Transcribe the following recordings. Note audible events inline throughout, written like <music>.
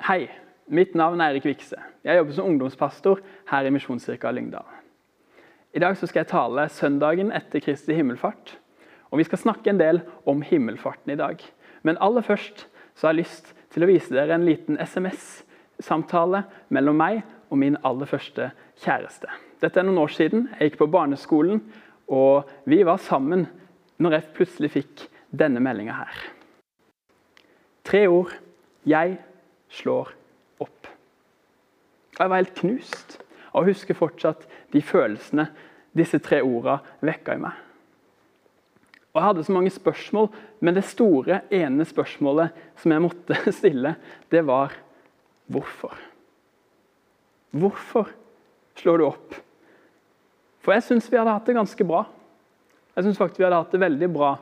Hei, mitt navn er Erik Vikse. Jeg jobber som ungdomspastor her i Misjonskirka Lyngdal. I dag skal jeg tale søndagen etter Kristi himmelfart. Og Vi skal snakke en del om himmelfarten i dag. Men aller først så har jeg lyst til å vise dere en liten SMS-samtale mellom meg og min aller første kjæreste. Dette er noen år siden. Jeg gikk på barneskolen, og vi var sammen når jeg plutselig fikk denne meldinga her. Tre ord. Jeg slår opp. Og Jeg var helt knust og husker fortsatt de følelsene disse tre ordene vekka i meg. Og Jeg hadde så mange spørsmål, men det store, ene spørsmålet som jeg måtte <laughs> stille, det var hvorfor? Hvorfor slår du opp? For jeg syns vi hadde hatt det ganske bra. Jeg syns faktisk vi hadde hatt det veldig bra.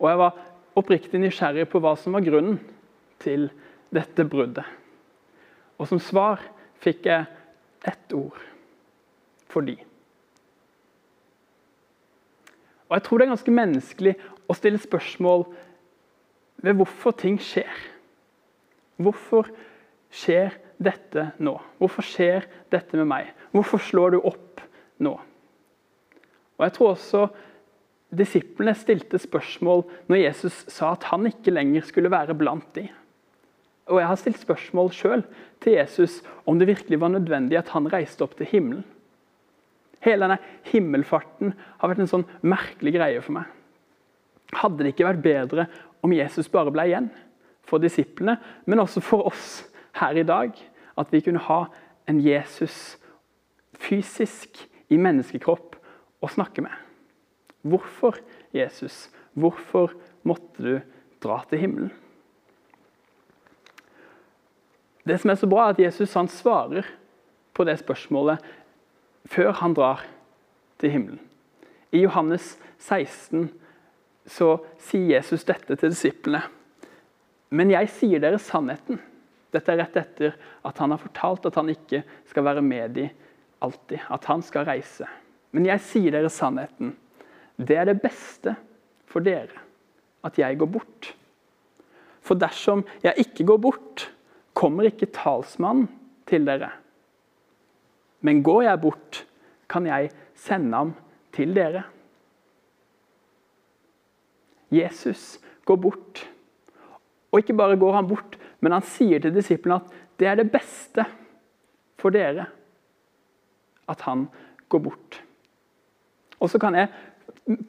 Og jeg var oppriktig nysgjerrig på hva som var grunnen til dette bruddet. Og som svar fikk jeg ett ord fordi. Og Jeg tror det er ganske menneskelig å stille spørsmål ved hvorfor ting skjer. Hvorfor skjer dette nå? Hvorfor skjer dette med meg? Hvorfor slår du opp nå? Og Jeg tror også disiplene stilte spørsmål når Jesus sa at han ikke lenger skulle være blant dem. Og jeg har stilt spørsmål sjøl til Jesus om det virkelig var nødvendig at han reiste opp til himmelen. Hele denne himmelfarten har vært en sånn merkelig greie for meg. Hadde det ikke vært bedre om Jesus bare ble igjen for disiplene, men også for oss her i dag? At vi kunne ha en Jesus fysisk i menneskekropp å snakke med. Hvorfor, Jesus? Hvorfor måtte du dra til himmelen? Det som er så bra, er at Jesus han svarer på det spørsmålet før han drar til himmelen. I Johannes 16 så sier Jesus dette til disiplene. Men jeg sier dere sannheten. Dette er rett etter at han har fortalt at han ikke skal være med dem alltid. At han skal reise. Men jeg sier dere sannheten. Det er det beste for dere at jeg går bort. For dersom jeg ikke går bort, kommer ikke talsmannen til dere. Men går jeg bort, kan jeg sende ham til dere. Jesus går bort. Og ikke bare går han bort, men han sier til disiplene at det er det beste for dere at han går bort. Og så kan jeg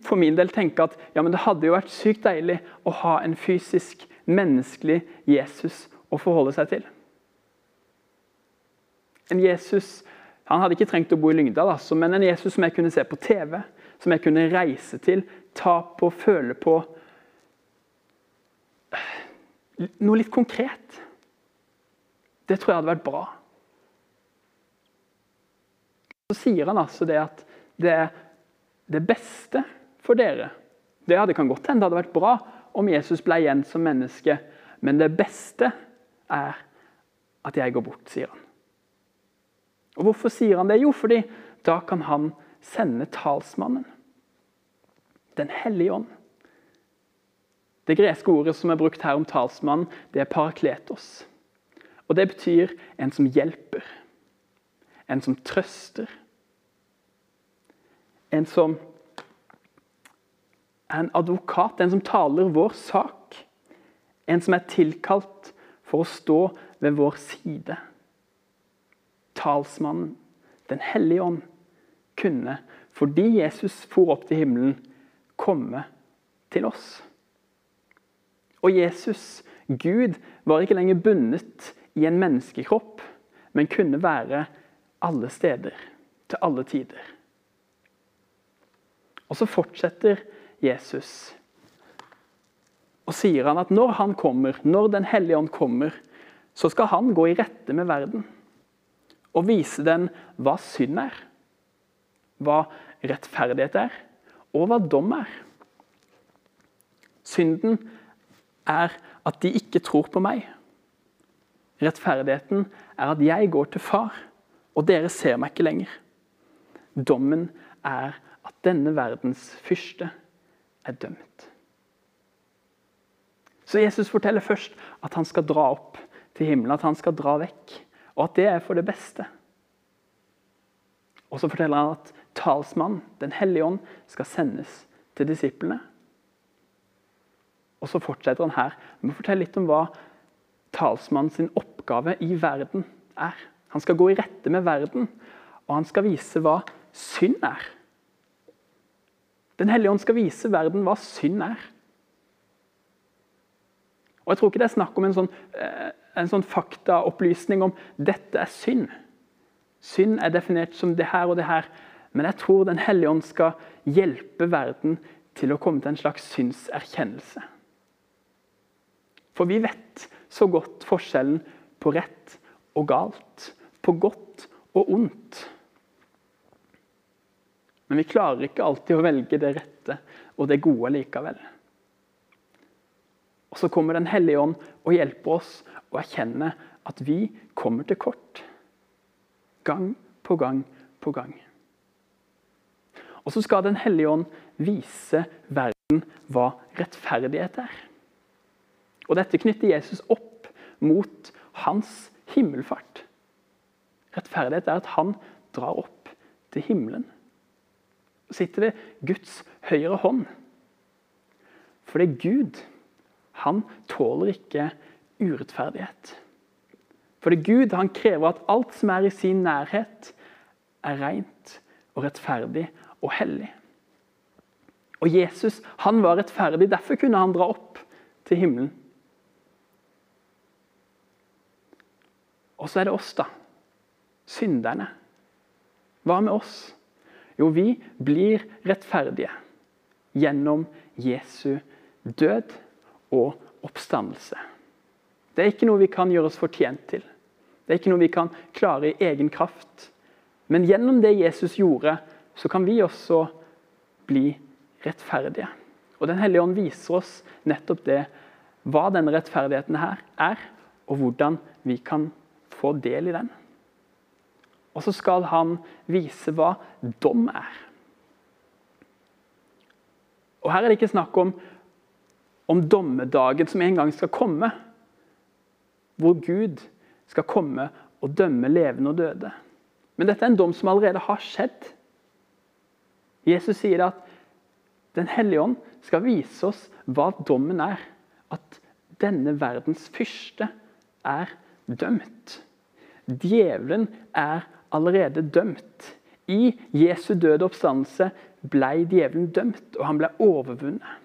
for min del tenke at ja, det hadde jo vært sykt deilig å ha en fysisk, menneskelig Jesus å forholde seg til. En Jesus han hadde ikke trengt å bo i Lyngdal, altså, men en Jesus som jeg kunne se på TV, som jeg kunne reise til, ta på, føle på. Noe litt konkret. Det tror jeg hadde vært bra. Så sier han altså det at det det beste for dere. Det hadde kan godt hende det hadde vært bra om Jesus ble igjen som menneske, men det beste er at jeg går bort, sier han. Og Hvorfor sier han det? Jo, fordi da kan han sende talsmannen. Den hellige ånd. Det greske ordet som er brukt her om talsmannen, det er parakletos. Og Det betyr en som hjelper, en som trøster. En som er en advokat, en som taler vår sak. En som er tilkalt for å stå ved vår side. Talsmannen, Den hellige ånd, kunne, fordi Jesus for opp til himmelen, komme til oss. Og Jesus, Gud, var ikke lenger bundet i en menneskekropp, men kunne være alle steder, til alle tider. Og så fortsetter Jesus og sier han at når han kommer, når Den hellige ånd kommer, så skal han gå i rette med verden og vise den hva synd er, hva rettferdighet er, og hva dom er. Synden er at de ikke tror på meg. Rettferdigheten er at jeg går til far, og dere ser meg ikke lenger. Dommen er at denne verdens fyrste er dømt. Så Jesus forteller først at han skal dra opp til himmelen, at han skal dra vekk, og at det er for det beste. Og så forteller han at talsmannen, Den hellige ånd, skal sendes til disiplene. Og så fortsetter han her med å fortelle litt om hva talsmannen sin oppgave i verden er. Han skal gå i rette med verden, og han skal vise hva synd er. Den hellige ånd skal vise verden hva synd er. Og Jeg tror ikke det er snakk om en sånn, eh, sånn faktaopplysning om dette er synd. Synd er definert som det her og det her. Men jeg tror Den hellige ånd skal hjelpe verden til å komme til en slags synserkjennelse. For vi vet så godt forskjellen på rett og galt, på godt og ondt. Men vi klarer ikke alltid å velge det rette og det gode likevel. Og Så kommer Den hellige ånd og hjelper oss å erkjenne at vi kommer til kort. Gang på gang på gang. Og så skal Den hellige ånd vise verden hva rettferdighet er. Og Dette knytter Jesus opp mot hans himmelfart. Rettferdighet er at han drar opp til himmelen. Og sitter ved Guds høyre hånd. For det er Gud. Han tåler ikke urettferdighet. For er Gud han krever at alt som er i sin nærhet, er rent og rettferdig og hellig. Og Jesus han var rettferdig, derfor kunne han dra opp til himmelen. Og så er det oss, da. Synderne. Hva med oss? Jo, vi blir rettferdige gjennom Jesu død og oppstandelse. Det er ikke noe vi kan gjøre oss fortjent til. Det er ikke noe vi kan klare i egen kraft. Men gjennom det Jesus gjorde, så kan vi også bli rettferdige. Og Den hellige ånd viser oss nettopp det, hva denne rettferdigheten her er, og hvordan vi kan få del i den. Og så skal han vise hva dom er. Og Her er det ikke snakk om, om dommedagen som en gang skal komme, hvor Gud skal komme og dømme levende og døde. Men dette er en dom som allerede har skjedd. Jesus sier at Den hellige ånd skal vise oss hva dommen er. At denne verdens fyrste er dømt. Djevelen er allerede dømt. I Jesu døde oppstandelse ble djevelen dømt, og han ble overvunnet.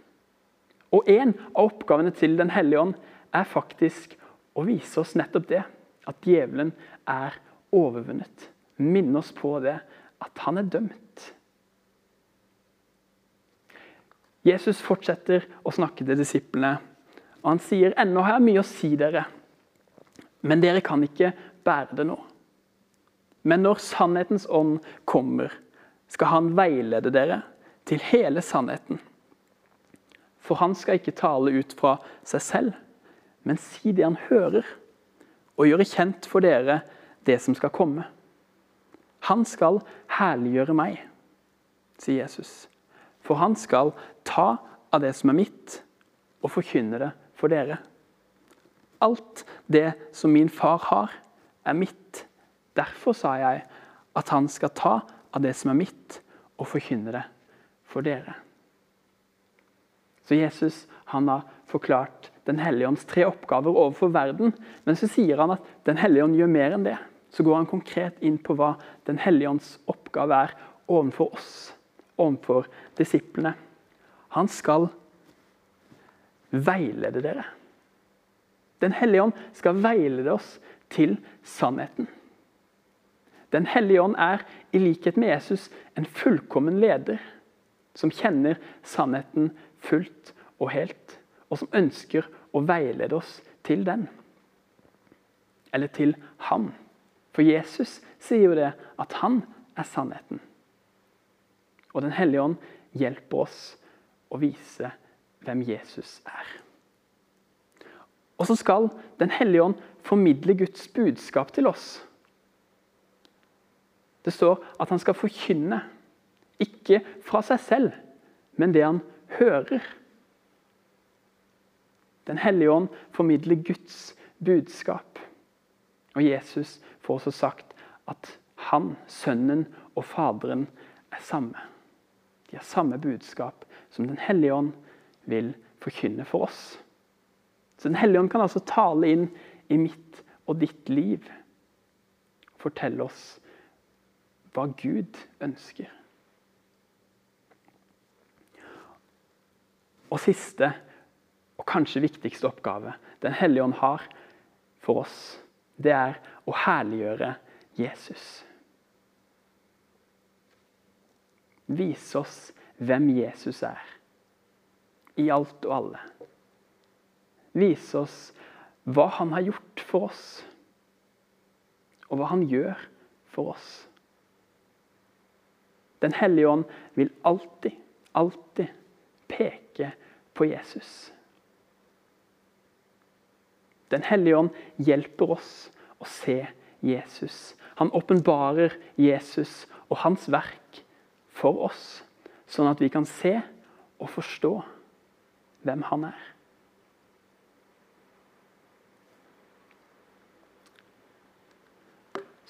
Og En av oppgavene til Den hellige ånd er faktisk å vise oss nettopp det. At djevelen er overvunnet. Minne oss på det, at han er dømt. Jesus fortsetter å snakke til disiplene. og Han sier ennå har jeg mye å si dere, men dere kan ikke bære det nå. Men når sannhetens ånd kommer, skal han veilede dere til hele sannheten. For han skal ikke tale ut fra seg selv, men si det han hører, og gjøre kjent for dere det som skal komme. Han skal herliggjøre meg, sier Jesus. For han skal ta av det som er mitt, og forkynne det for dere. Alt det som min far har, er mitt. Derfor sa jeg at han skal ta av det som er mitt, og forkynne det for dere. Så Jesus han har forklart Den hellige ånds tre oppgaver overfor verden. Men så sier han at Den hellige ånd gjør mer enn det. Så går han konkret inn på hva Den hellige ånds oppgave er overfor oss, overfor disiplene. Han skal veilede dere. Den hellige ånd skal veilede oss til sannheten. Den hellige ånd er, i likhet med Jesus, en fullkommen leder som kjenner sannheten fullt og helt, og som ønsker å veilede oss til den. Eller til ham. For Jesus sier jo det at han er sannheten. Og Den hellige ånd hjelper oss å vise hvem Jesus er. Og så skal Den hellige ånd formidle Guds budskap til oss. Det står at han skal forkynne, ikke fra seg selv, men det han hører. Den hellige ånd formidler Guds budskap. Og Jesus får også sagt at han, Sønnen og Faderen er samme. De har samme budskap som Den hellige ånd vil forkynne for oss. Så Den hellige ånd kan altså tale inn i mitt og ditt liv. Fortelle oss hva Gud ønsker. Og siste, og kanskje viktigste oppgave Den hellige ånd har for oss, det er å herliggjøre Jesus. Vise oss hvem Jesus er, i alt og alle. Vise oss hva han har gjort for oss, og hva han gjør for oss. Den hellige ånd vil alltid, alltid peke på Jesus. Den hellige ånd hjelper oss å se Jesus. Han åpenbarer Jesus og hans verk for oss, sånn at vi kan se og forstå hvem han er.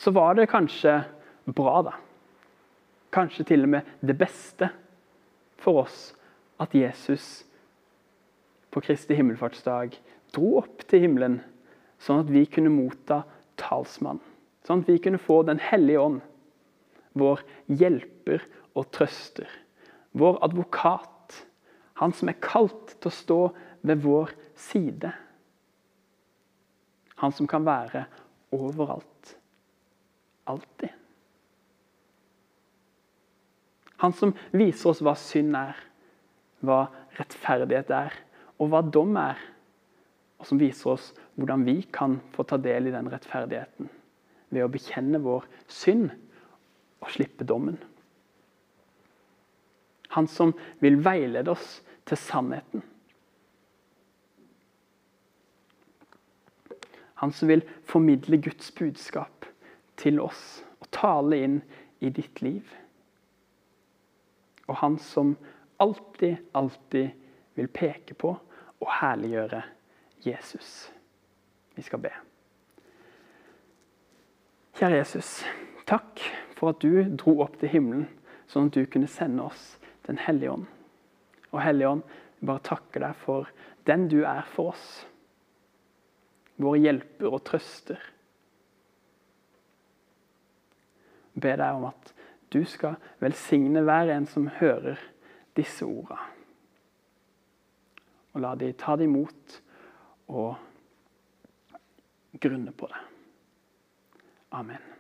Så var det kanskje bra, da. Kanskje til og med det beste for oss at Jesus på Kristi himmelfartsdag dro opp til himmelen, sånn at vi kunne motta talsmann. Sånn at vi kunne få Den hellige ånd, vår hjelper og trøster. Vår advokat, han som er kalt til å stå ved vår side. Han som kan være overalt. Alltid. Han som viser oss hva synd er, hva rettferdighet er, og hva dom er. Og som viser oss hvordan vi kan få ta del i den rettferdigheten ved å bekjenne vår synd og slippe dommen. Han som vil veilede oss til sannheten. Han som vil formidle Guds budskap til oss og tale inn i ditt liv. Og han som alltid, alltid vil peke på og herliggjøre Jesus. Vi skal be. Kjære Jesus, takk for at du dro opp til himmelen, sånn at du kunne sende oss Den hellige ånd. Og Hellige ånd, vi bare takker deg for den du er for oss. Våre hjelper og trøster. Be deg om at du skal velsigne hver en som hører disse ordene. Og la de ta det imot og grunne på det. Amen.